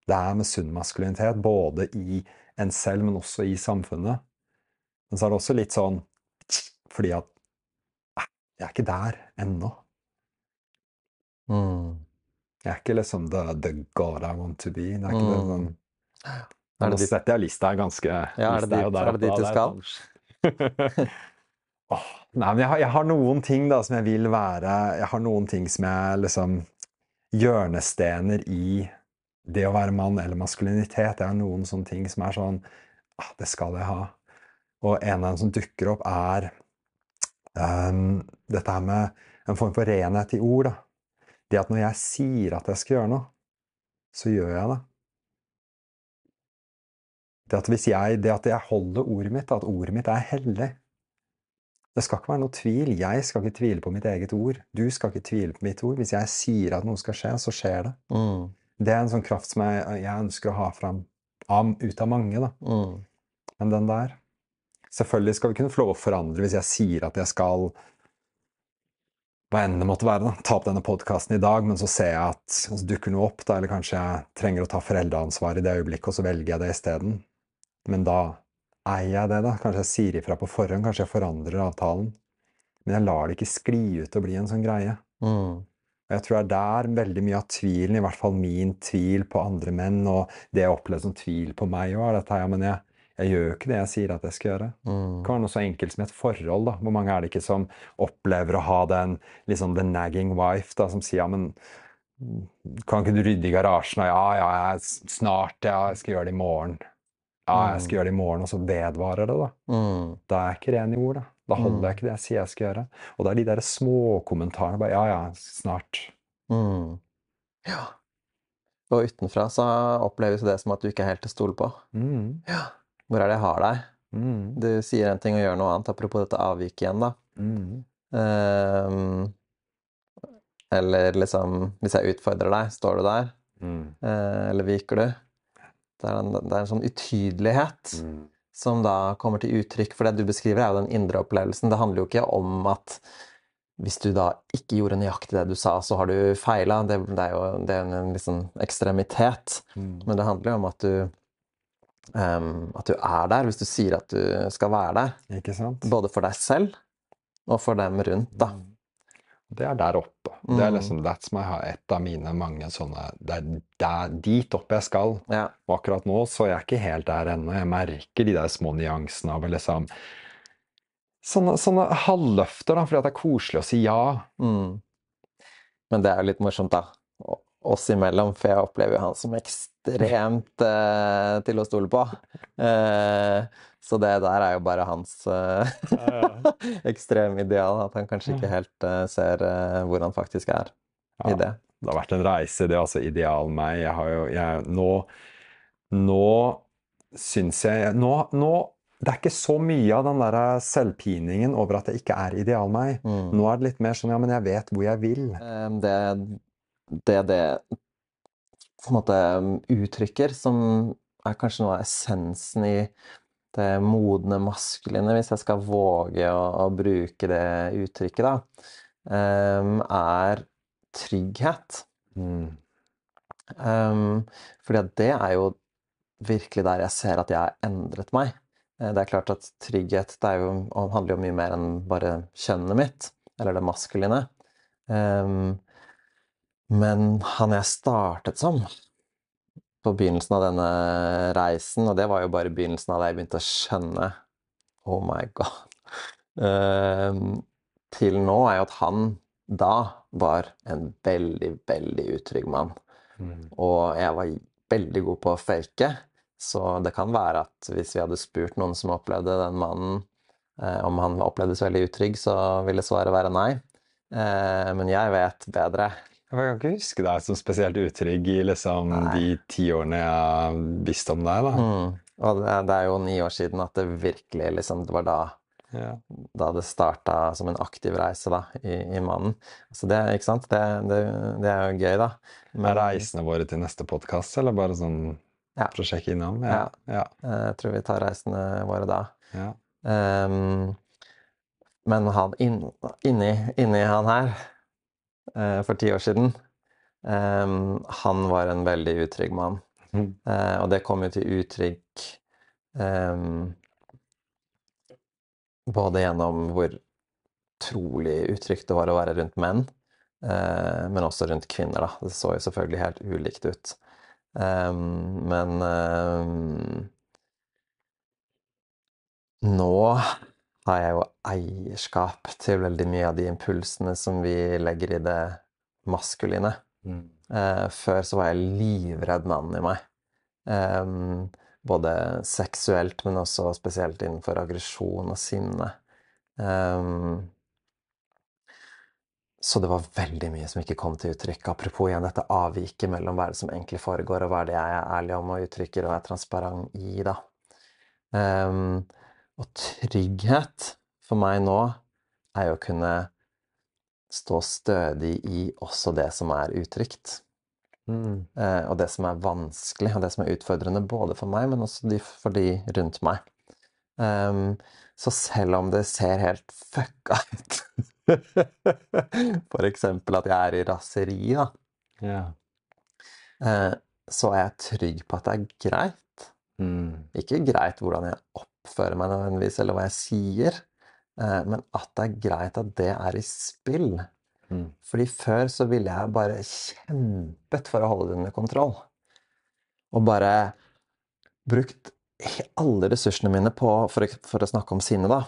det er med sunn maskulinitet, både i en selv, men også i samfunnet. Men så er det også litt sånn fordi at jeg er ikke der ennå. Mm. Jeg er ikke liksom the, the God I want to be. Det er ikke det Mm. sånn Er Nå ditt, setter jeg lista ganske ja, er det dit, der er det dit du skal? Åh, nei, men jeg har, jeg har noen ting da som jeg vil være Jeg har noen ting som jeg liksom Hjørnestener i det å være mann eller maskulinitet. Jeg har noen sånne ting som er sånn ah, Det skal jeg ha. Og en av dem som dukker opp, er um, dette her med en form for renhet i ord. da. Det at når jeg sier at jeg skal gjøre noe, så gjør jeg det. Det at, hvis jeg, det at jeg holder ordet mitt, at ordet mitt er hellig Det skal ikke være noe tvil. Jeg skal ikke tvile på mitt eget ord. Du skal ikke tvile på mitt ord. Hvis jeg sier at noe skal skje, så skjer det. Mm. Det er en sånn kraft som jeg, jeg ønsker å ha fram av, ut av mange. da. Mm. Men den der Selvfølgelig skal vi kunne få lov å forandre hvis jeg sier at jeg skal hva enn det måtte være, da, ta opp denne podkasten i dag, men så ser jeg at så dukker noe opp, da, eller kanskje jeg trenger å ta foreldreansvar i det øyeblikket, og så velger jeg det isteden. Men da eier jeg det, da. Kanskje jeg sier ifra på forhånd, kanskje jeg forandrer avtalen. Men jeg lar det ikke skli ut og bli en sånn greie. Mm. Og jeg tror det er der veldig mye av tvilen, i hvert fall min tvil på andre menn, og det jeg opplever som tvil på meg òg, er dette her, ja, men jeg, jeg gjør jo ikke det jeg sier at jeg skal gjøre. Mm. Det kan være noe så enkelt som et forhold. da. Hvor mange er det ikke som opplever å ha den liksom the nagging wife da, som sier ja, men kan ikke du rydde i garasjen? Og ja, ja, jeg, snart, ja, jeg skal gjøre det i morgen. Ja, jeg skal gjøre det i morgen, og så vedvarer det, da. Mm. Da er jeg ikke ren i ord, da. Da holder jeg ikke det jeg sier jeg skal gjøre. Og det er de der småkommentarene bare ja, ja, snart. Mm. Ja. Og utenfra så oppleves det som at du ikke er helt til å stole på. Mm. Ja. Hvor er det jeg har deg? Mm. Du sier en ting og gjør noe annet. Apropos dette avviket igjen, da. Mm. Um, eller liksom Hvis jeg utfordrer deg, står du der? Mm. Eh, eller viker du? Det er, en, det er en sånn utydelighet Mm. som da kommer til uttrykk. For det du beskriver, er jo den indre opplevelsen. Det handler jo ikke om at hvis du da ikke gjorde nøyaktig det du sa, så har du feila. Det, det er jo det er en liksom ekstremitet. Mm. Men det handler jo om at du um, at du er der hvis du sier at du skal være der. Både for deg selv og for dem rundt, da. Det er der oppe. Det er Mm. liksom that's my. Et av mine mange sånne Det er der, dit opp jeg skal. Ja. Og akkurat nå så er jeg ikke helt der ennå. Jeg merker de der små nyansene av liksom Sånne, sånne halvløfter, da, fordi at det er koselig å si ja. Mm. Men det er jo litt morsomt, da. Oss imellom, for jeg opplever jo han som ekstremt eh, til å stole på. Eh, så det der er jo bare hans eh, ekstremideal, at han kanskje ikke helt eh, ser eh, hvor han faktisk er Ja. i det. Det har vært en reise, det er altså ideal meg. Jeg har jo jeg, Nå Nå syns jeg nå, nå Det er ikke så mye av den der selvpiningen over at jeg ikke er ideal meg. Mm. Nå er det litt mer sånn ja, men jeg vet hvor jeg vil. Eh, det det det på en måte uttrykker, som er kanskje noe av essensen i det modne maskuline, hvis jeg skal våge å, å bruke det uttrykket, da, um, er trygghet. Mm. Um, fordi at det er jo virkelig der jeg ser at jeg har endret meg. Eh, det er klart at trygghet det jo, handler jo mye mer enn bare kjønnet mitt, eller det maskuline. Um, men han jeg startet som på begynnelsen av denne reisen, og det var jo bare begynnelsen av det jeg begynte å skjønne Oh my god. Uh, til nå er jo at han da var en veldig, veldig utrygg mann. Mm. Og jeg var veldig god på å fake. Så det kan være at hvis vi hadde spurt noen som opplevde den mannen, eh, om han opplevdes veldig utrygg, så ville svaret være nei. Eh, men jeg vet bedre. Jeg kan ikke huske deg som spesielt utrygg i liksom, de ti årene jeg har visst om deg. da. Mm. Og det, det, er jo ni år siden at det virkelig liksom, Det var da ja. Da det starta som en aktiv reise da, i, i Mannen. Så det, ikke sant? Det, det, det, er jo gøy, da. Men, er reisene våre til neste podkast, eller bare sånn ja. for å sjekke innom? Ja. ja. Jeg tror vi tar reisene våre da. Ja. Um, men han inn, inni, inni, han her, for ti år siden Han var en veldig utrygg mann. Mm. Uh, og det kom jo til uttrykk både gjennom hvor utrolig utrygt det var å være rundt menn, eh, men også rundt kvinner. Da. Det så jo selvfølgelig helt ulikt ut. Men nå har jeg jo eierskap til veldig mye av de impulsene som vi legger i det maskuline. Mm. Uh, før så var jeg livredd mannen i meg. Um, både seksuelt, men også spesielt innenfor aggresjon og sinne. Um, så det var veldig mye som ikke kom til uttrykk. Apropos igjen dette avviket mellom hva er det som egentlig foregår, og hva er det jeg er ærlig om og uttrykker og er transparent i, da. Um, og trygghet for meg nå er jo å kunne stå stødig i også det som er utrygt. Mm. Eh, og det som er vanskelig, og det som er utfordrende både for meg, men også for de rundt meg. Um, så selv om det ser helt fucka ut For eksempel at jeg er i raseri, da. Yeah. Uh, så er jeg trygg på at det er greit. Mm. Ikke greit hvordan jeg oppfører meg nødvendigvis, eller hva jeg sier, eh, men at det er greit at det er i spill. Mm. Fordi før så ville jeg bare kjempet for å holde det under kontroll. Og bare brukt alle ressursene mine på, for, for å snakke om sinne, da,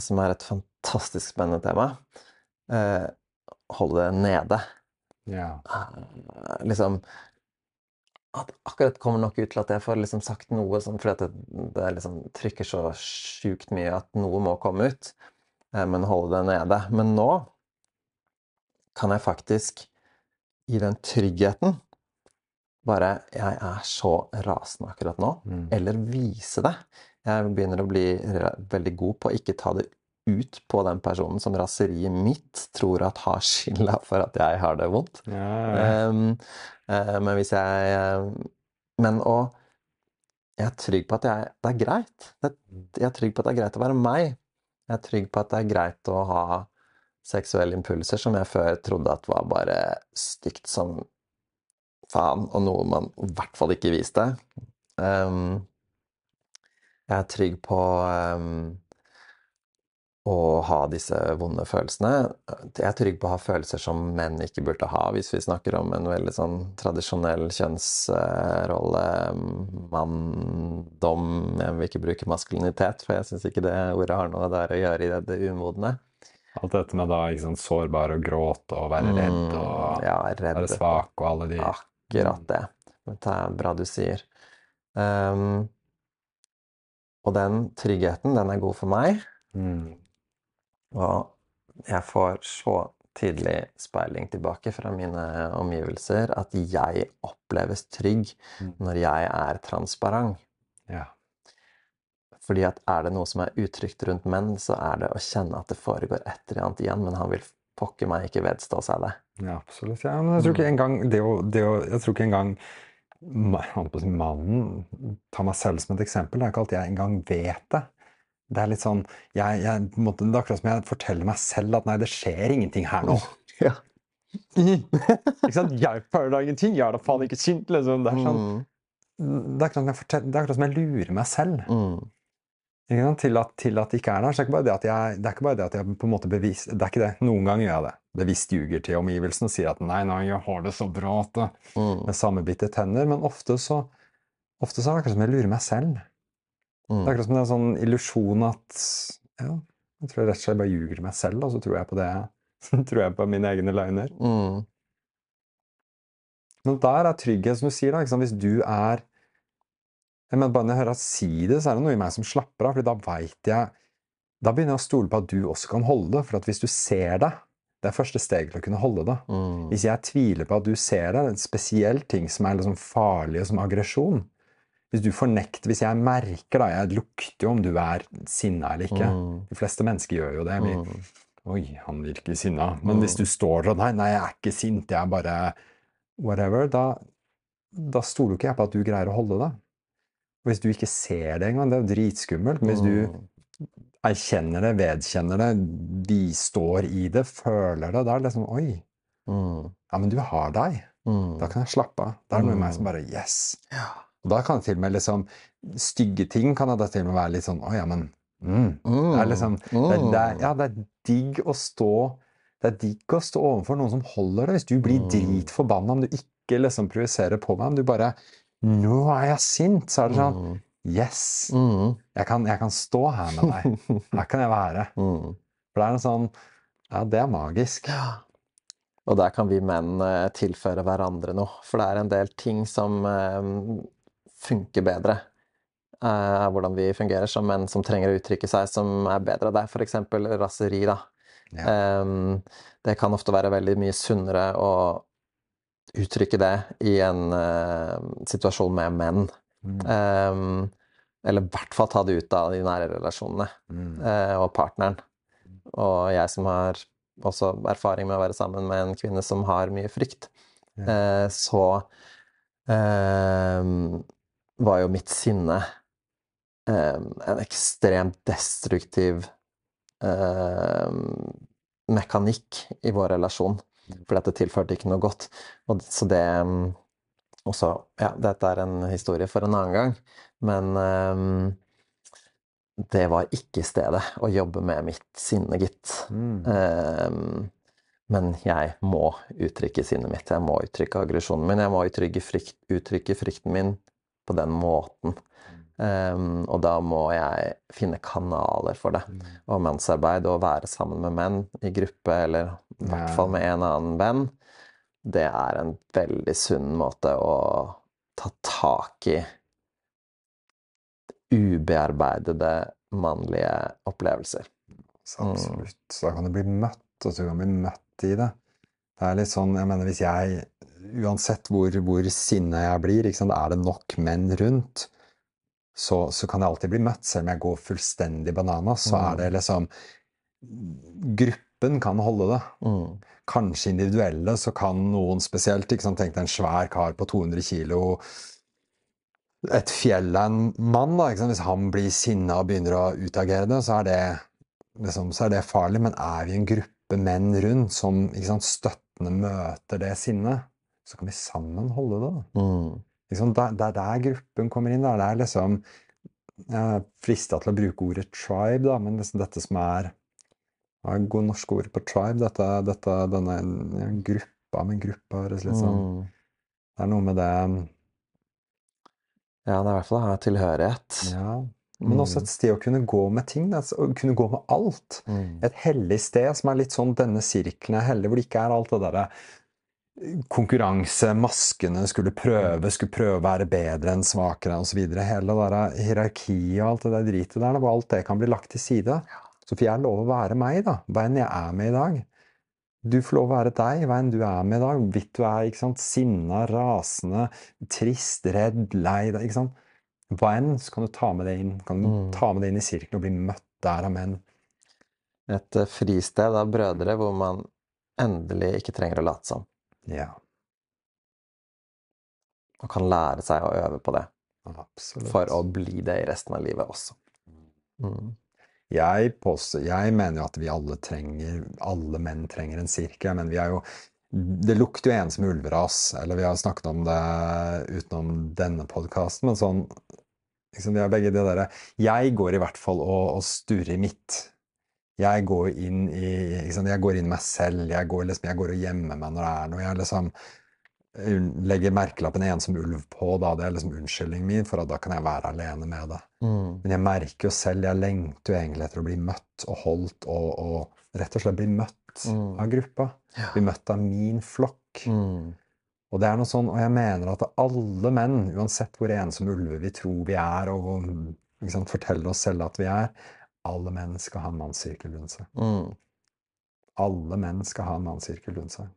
som er et fantastisk spennende tema, eh, holde det nede. Yeah. liksom at akkurat kommer nok ut til at jeg får liksom sagt noe sånn, fordi det, det liksom trykker så sjukt mye at noe må komme ut, eh, men holde det nede. Men nå kan jeg faktisk, i den tryggheten bare Jeg er så rasende akkurat nå. Mm. Eller vise det. Jeg begynner å bli veldig god på å ikke ta det ut på den personen som raseriet mitt tror at har skylda for at jeg har det vondt. Ja. Um, uh, men hvis jeg uh, Men å Jeg er trygg på at jeg, det er greit. Jeg er trygg på at det er greit å være meg. Jeg er trygg på at det er greit å ha seksuelle impulser som jeg før trodde at var bare stygt som faen, og noe man i hvert fall ikke viste. Um, jeg er trygg på um, å ha disse vonde følelsene. Jeg er trygg på å ha følelser som menn ikke burde ha, hvis vi snakker om en veldig sånn tradisjonell kjønnsrolle. Manndom Jeg vil ikke bruke maskulinitet, for jeg syns ikke det ordet har noe der å gjøre i det, umodne. Alt dette med da ikke sånn, sårbar og gråte og være redd mm, og ja, redd. være svak og alle de Akkurat det. Det er bra du sier. Um, og den tryggheten, den er god for meg. Mm. Og jeg får så tydelig speiling tilbake fra mine omgivelser at jeg oppleves trygg mm. når jeg er transparent. Ja. Fordi at er det noe som er utrygt rundt menn, så er det å kjenne at det foregår et eller annet igjen, men han vil pokker meg ikke vedstå seg det. Ja, absolutt. Ja, men jeg tror ikke engang det å, det å Jeg tror ikke engang mannen Ta meg selv som et eksempel. Det er ikke alltid jeg engang vet det. Det er litt sånn jeg, jeg, Det er akkurat som jeg forteller meg selv at nei, det skjer ingenting her nå. ja. Ikke sant? Jeg føler da ingenting. Jeg er da faen ikke sint, liksom. Det er sånn Mm. Det er fortell- det er akkurat som jeg lurer meg selv Mm. Til, at, til at det ikke er der. Så det er ikke bare det at jeg, det er ikke bare det at jeg på en måte bevis, Det er ikke det. Noen ganger gjør jeg det. Bevisst ljuger til omgivelsene og sier at nei, nei, jeg har det så bra at det Mm. med sammenbitte tenner. Men ofte så, ofte så er det akkurat som jeg lurer meg selv. Det er Mm. akkurat som det er en sånn illusjon at ja, jeg tror jeg rett og slett bare ljuger meg selv, og så tror jeg på det. Så tror jeg på mine egne løgner. Mm. Men der er trygghet, som du sier, da. Hvis du er jeg mener, Bare når jeg hører deg si det, så er det noe i meg som slapper av. for da veit jeg Da begynner jeg å stole på at du også kan holde det. For at hvis du ser det, det er første steg til å kunne holde det. Mm. Hvis jeg tviler på at du ser det, en spesiell ting som er liksom farlig, som aggresjon Hvis du fornekter Hvis jeg merker da, Jeg lukter jo om du er sinna eller ikke. Mm. De fleste mennesker gjør jo det. Vi, Mm. Oi, han virker sinna. Men hvis du står sånn Nei, nei, jeg er ikke sint, jeg er bare whatever. Da, da stoler ikke jeg på at du greier å holde det. Hvis du ikke ser det engang, det er jo dritskummelt. Hvis du Mm. erkjenner det, vedkjenner det, bistår i det, føler det, da er det liksom Oi, Mm. ja, men du har deg. Mm. Da kan jeg slappe av. Da er det noe i meg som bare Yes. Og da kan det til og med liksom Stygge ting kan da til og med være litt sånn Å ja, men mm. Det er liksom det er, det er, Ja, det er digg å stå Det er digg å stå overfor noen som holder det. Hvis du blir dritforbanna, om du ikke liksom projiserer på meg, om du bare Nå er jeg sint! Så er det sånn. Yes! Mm. Jeg kan, jeg kan stå her med deg. Her kan jeg være. Mm. For det er en sånn Ja, det er magisk. Ja. Og der kan vi menn eh, tilføre hverandre noe, for det er en del ting som eh, funker bedre. Uh, hvordan vi fungerer som menn som trenger å uttrykke seg, som er bedre. Det er f.eks. raseri, da. Ja. Um, det kan ofte være veldig mye sunnere å uttrykke det i en uh, situasjon med menn. Mm. Um, eller i hvert fall ta det ut av de nære relasjonene Mm. uh, og partneren. Og jeg som har også erfaring med å være sammen med en kvinne som har mye frykt, Ja. uh, så var jo mitt sinne eh, en ekstremt destruktiv eh, mekanikk i vår relasjon. For dette tilførte ikke noe godt. Og, så det mm, også, ja, dette er en historie for en annen gang, men eh, det var ikke stedet å jobbe med mitt sinne, gitt. Mm. Ehm, men jeg må uttrykke sinnet mitt, jeg må uttrykke aggresjonen min, jeg må uttrykke, frykt, uttrykke frykten min på den måten. Um, og da må jeg finne kanaler for det. Mm. Og mannsarbeid, å være sammen med menn i gruppe, eller i hvert fall med en annen venn, det er en veldig sunn måte å ta tak i ubearbeidede mannlige opplevelser. Så absolutt. Så da kan du bli møtt, og så kan du bli møtt i det. Det er litt sånn, jeg mener hvis jeg, uansett hvor, hvor sinna jeg blir, er det nok menn rundt, så, så kan jeg alltid bli møtt, selv om jeg går fullstendig bananas, så er det liksom Gruppen kan holde det. Mm. Kanskje individuelle, så kan noen spesielt Tenk deg en svær kar på 200 kilo, et fjell av en mann, da? Hvis han blir sinna og begynner å utagere det, så er det, liksom, så er det farlig. Men er vi en gruppe menn rundt som sant, støttende møter det sinnet, så kan vi sammen holde det. da. Mm. Liksom, det, det er der gruppen kommer inn. Da. Det er liksom Jeg er frista til å bruke ordet tribe, da, men liksom dette som er Hva er gode norske ord på tribe? Dette, dette, denne ja, gruppa med gruppa høres litt sånn Mm. Det er noe med det Ja, det er i hvert fall å ha tilhørighet. Ja. Men også et sted å kunne gå med ting. Å kunne gå med alt. Mm. Et hellig sted som er litt sånn denne sirkelen er hellig, hvor det ikke er alt det derre konkurranse, maskene skulle prøve, skulle prøve å være bedre enn svakere osv. Hele det der hierarkiet og alt det der dritet der, hvor alt det kan bli lagt til side. Så får jeg lov å være meg, da. Hva enn jeg er med i dag. Du får lov å være deg, hva enn du er med i dag. Hvitt du er ikke sant, sinna, rasende, trist, redd, lei deg. ikke sant? Hva enn, så kan du ta med det inn. Kan du Mm. ta med det inn i sirkelen og bli møtt der av menn. Et eh, fristed av brødre hvor man endelig ikke trenger å late som, Ja, og kan lære seg å øve på det absolutt. for å bli det i resten av livet også. Mm. Jeg, påstår, jeg mener jo at vi alle trenger Alle menn trenger en sirkel. Men vi er jo Det lukter jo ensomme ulveras, eller vi har snakket om det utenom denne podkasten, men sånn liksom, Vi har begge det derre Jeg går i hvert fall og, og sturrer i mitt. Jeg går inn i liksom, Jeg går inn meg selv. Jeg går, liksom, jeg går og gjemmer meg når det er noe. Jeg liksom legger merkelappen 'ensom ulv' på. da, Det er liksom unnskyldningen min for at da kan jeg være alene med det. Mm. Men jeg merker jo selv Jeg lengter jo egentlig etter å bli møtt og holdt og, og rett og slett bli møtt mm. av gruppa. Ja. Bli møtt av min flokk. Mm. Og det er noe sånn, og jeg mener at alle menn, uansett hvor ensomme ulver vi tror vi er, og liksom, forteller oss selv at vi er, alle menn skal ha en mannssirkel rundt seg. Mm. Alle menn skal ha en mannssirkel rundt seg.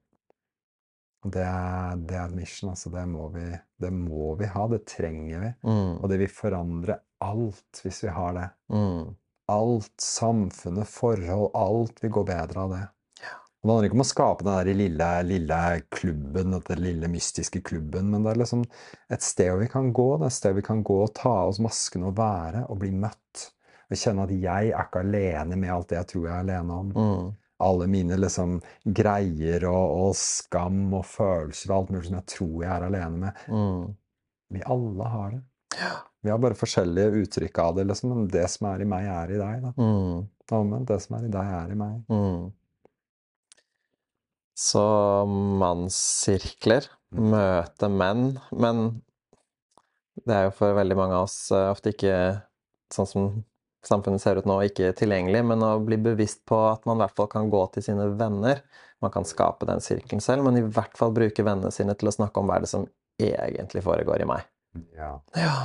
Det er, det er et mission. altså det må, vi, det må, vi, ha. Det trenger vi. Mm. Og det vil forandre alt hvis vi har det. Mm. Alt. Samfunnet, forhold, alt vil gå bedre av det. Og Det handler ikke om å skape den der lille, lille klubben, den lille mystiske klubben, men det er liksom et sted vi kan gå. Det er et sted vi kan gå og ta av oss maskene og være og bli møtt. Og kjenne at jeg er ikke alene med alt det jeg tror jeg er alene om. Mm alle mine liksom, greier og, og, skam og følelser og alt mulig som jeg tror jeg er alene med. Mm. Vi alle har det. Vi har bare forskjellige uttrykk av det. Liksom. Men det som er i meg, er i deg. Da. Mm. Amen. Det som er i deg, er i meg. Mm. Så mannssirkler, mm. møte menn Men det er jo for veldig mange av oss eh, ofte ikke sånn som samfunnet ser ut nå, ikke tilgjengelig, men å bli bevisst på at man i hvert fall kan gå til sine venner. Man kan skape den sirkelen selv, men i hvert fall bruke vennene sine til å snakke om hva er det som egentlig foregår i meg. Ja. ja.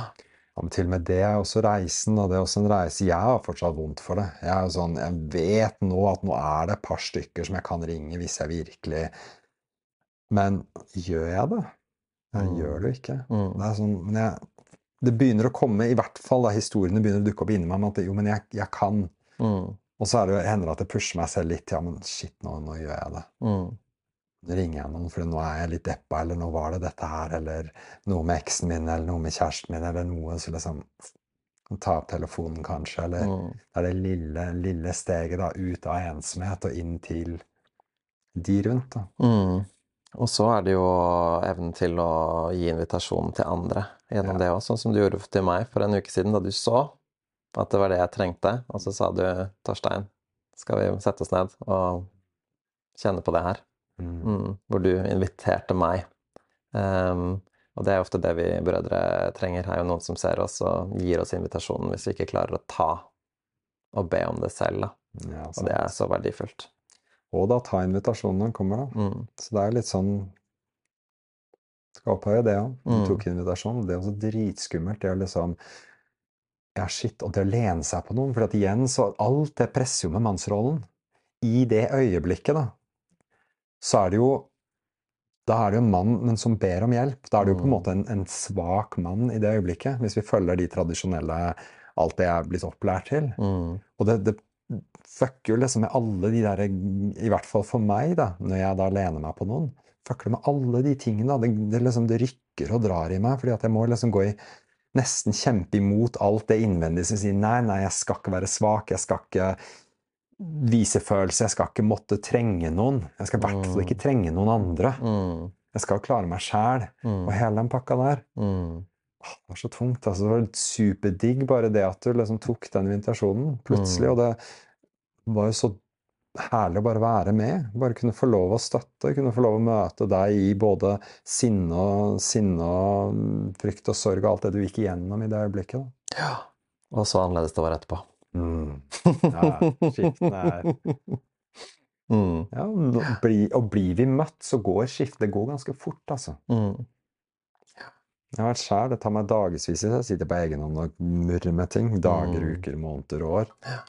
ja men til og med det er også reisen, og det er også en reise. Jeg har fortsatt vondt for det. Jeg, er sånn, jeg vet nå at nå er det et par stykker som jeg kan ringe hvis jeg virkelig Men gjør jeg det? Jeg mm. gjør det jo ikke. Mm. Det er sånn, men jeg, det begynner å komme, i hvert fall da historiene begynner å dukke opp inni meg, med at jo, men jeg, jeg kan. Mm. Og så er det, hender det at jeg pusher meg selv litt. Ja, men shit, nå, nå gjør jeg det. Mm. Nå ringer jeg noen, for nå er jeg litt deppa, eller nå var det dette her, eller noe med eksen min, eller noe med kjæresten min, eller noe. Så liksom Ta opp telefonen, kanskje. Eller mm. det er det lille, lille steget da, ut av ensomhet og inn til de rundt. da. Mm. Og så er det jo evnen til å gi invitasjon til andre gjennom ja. det òg, sånn som du gjorde til meg for en uke siden, da du så at det var det jeg trengte. Og så sa du, Torstein, skal vi sette oss ned og kjenne på det her? Mm. Mm, hvor du inviterte meg. Um, og det er ofte det vi brødre trenger. er jo noen som ser oss og gir oss invitasjonen hvis vi ikke klarer å ta og be om det selv. Ja, og det er så verdifullt. Og da ta invitasjonen når den kommer, da. Mm. Så det er litt sånn Skal opphøye det òg. Du mm. tok invitasjonen. Det er også dritskummelt. Det er liksom Ja, shit. Og det å lene seg på noen. For at igjen, så Alt det presser jo med mannsrollen. I det øyeblikket, da, så er det jo da er det jo en mann men som ber om hjelp. Da er det jo på en mm. måte en, en svak mann i det øyeblikket, hvis vi følger de tradisjonelle alt det jeg er blitt opplært til. Mm. Og det, det, fucker jo liksom med alle de der I hvert fall for meg, da, når jeg da lener meg på noen. Fucker med alle de tingene. Det, det, liksom, det rykker og drar i meg, fordi at jeg må liksom gå i Nesten kjempe imot alt det innvendige som sier nei, nei, jeg skal ikke være svak, jeg skal ikke vise følelse, jeg skal ikke måtte trenge noen. Jeg skal i hvert fall ikke mm. trenge noen andre. Mm. Jeg skal klare meg sjæl. Mm. Og hele den pakka der. Mm. Det var så tungt. altså Det var superdigg, bare det at du liksom tok den invitasjonen plutselig. Mm. Og det var jo så herlig å bare være med. Bare kunne få lov å støtte, kunne få lov å møte deg i både sinne og, sinne og mm, frykt og sorg og alt det du gikk igjennom i det øyeblikket. Da. Ja. Og så annerledes det var etterpå. Mm. Ja, skiftene er mm. Ja, bli, og blir vi møtt, så går skiftet går ganske fort, altså. Mm. Jeg har vært sjæl. Det tar meg dagevis jeg sitter på egen hånd og murrer med ting. Dager, mm. uker, måneder, og år. Ja.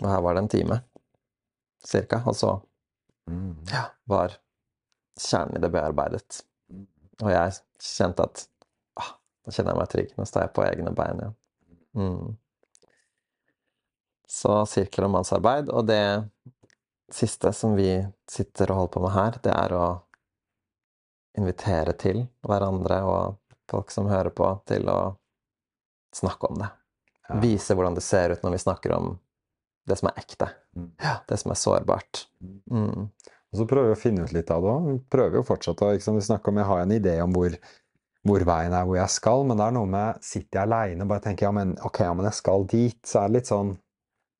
Og her var det en time, cirka. Og så mm. ja, var kjernen i det bearbeidet. Og jeg kjente at ah, da kjenner jeg meg trygg. Nå står jeg på egne bein igjen. Mm. Så sirkler og mannsarbeid. Og det siste som vi sitter og holder på med her, det er å invitere til hverandre og folk som hører på, til å snakke om det. Ja. Vise hvordan det ser ut når vi snakker om det som er ekte. Mm. Ja, det som er sårbart. Mm. mm. Og så prøver vi å finne ut litt av det òg. Prøver jo fortsatt å liksom, snakke om jeg har en idé om hvor, hvor veien er, hvor jeg skal, men det er noe med Sitter jeg aleine og bare tenker ja, men ok, ja, men jeg skal dit, så er det litt sånn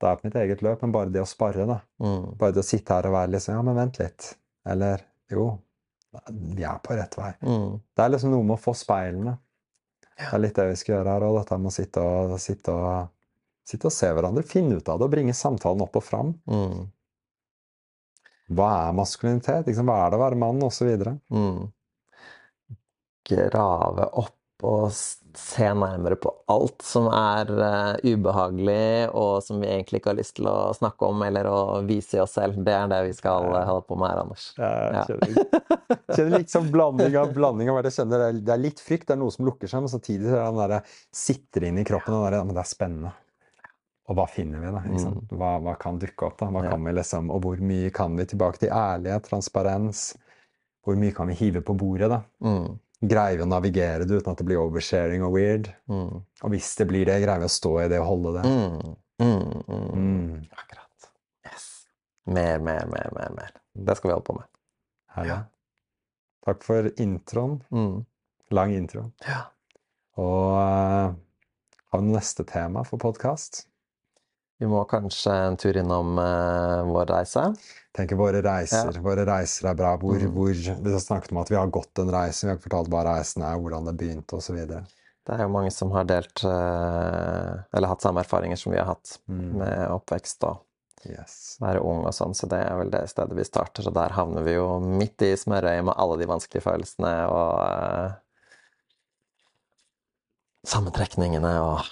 Det er på mitt eget løp, men bare det å spare, da. Mm. Bare det å sitte her og være litt sånn Ja, men vent litt. Eller jo, vi er på rett vei. Mm. Det er liksom noe med å få speilene. Det er litt det vi skal gjøre her òg, dette med å sitte og, sitte, og, sitte og se hverandre. Finne ut av det og bringe samtalen opp og fram. Mm. Hva er maskulinitet? Liksom, hva er det å være mann? Og så videre. Mm. Grave opp og se nærmere på alt som er uh, ubehagelig, og som vi egentlig ikke har lyst til å snakke om eller å vise i oss selv. Det er det vi skal uh, holde på med her, Anders. Jeg Ja. kjenner, kjenner liksom blanding av blanding av hva jeg kjenner. Det er- litt frykt, det er noe som lukker seg, men samtidig er det den derre sitter inn i kroppen. Den der, ja, men det er spennende. Og hva finner vi, da? Sant? Hva, hva kan dukke opp, da? Hva Ja. kan vi liksom, og hvor mye kan vi tilbake til ærlighet, transparens? Hvor mye kan vi hive på bordet, da? Mm. Greier vi å navigere det uten at det blir oversharing og weird? Mm. Og hvis det blir det, greier vi å stå i det og holde det? Mm. Mm. Mm. Mm. Akkurat. Yes. Mer, mer, mer, mer. mer. Det skal vi holde på med. Herlig. Takk for introen. Mm. Lang intro. Ja. Og eh, har vi noe neste tema for podkast? Vi må kanskje en tur innom eh, vår reise. Tenker våre reiser. Våre reiser er bra. Hvor, Mm. hvor, vi har snakket om at vi har gått en reise, vi har ikke fortalt hva reisen er, hvordan det begynte osv. Det er jo mange som har delt eh, Eller hatt samme erfaringer som vi har hatt Mm. med oppvekst og Yes. være ung og sånn, så det er vel det stedet vi starter. Og der havner vi jo midt i smørøyet med alle de vanskelige følelsene og eh, sammentrekningene og,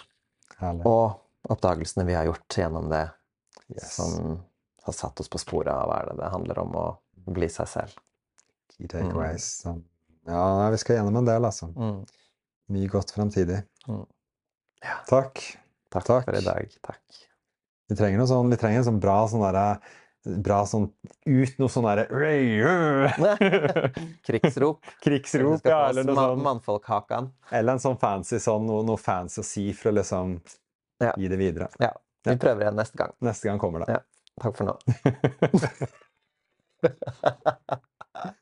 Herlig. og oppdagelsene vi har gjort gjennom det, Yes. som har satt oss på sporet av hva er det det handler om å bli seg selv. Key takeaways. Mm. Ja, nei, vi skal gjennom en del, altså. Mm. Mye godt fremtidig. Mm. Ja. Takk. Takk, Takk. for i dag. Takk. Vi trenger noe sånn, vi trenger en sånn bra sånn derre Bra sånn Ut noe sånn derre Krigsrop. Krigsrop, ja, eller noe sånt. Mannfolkhakan. Eller en sånn fancy sånn, noe, noe fancy å si for å liksom Ja. gi det videre. Ja. Vi prøver igjen neste gang. Neste gang kommer det. Ja. Takk for nå.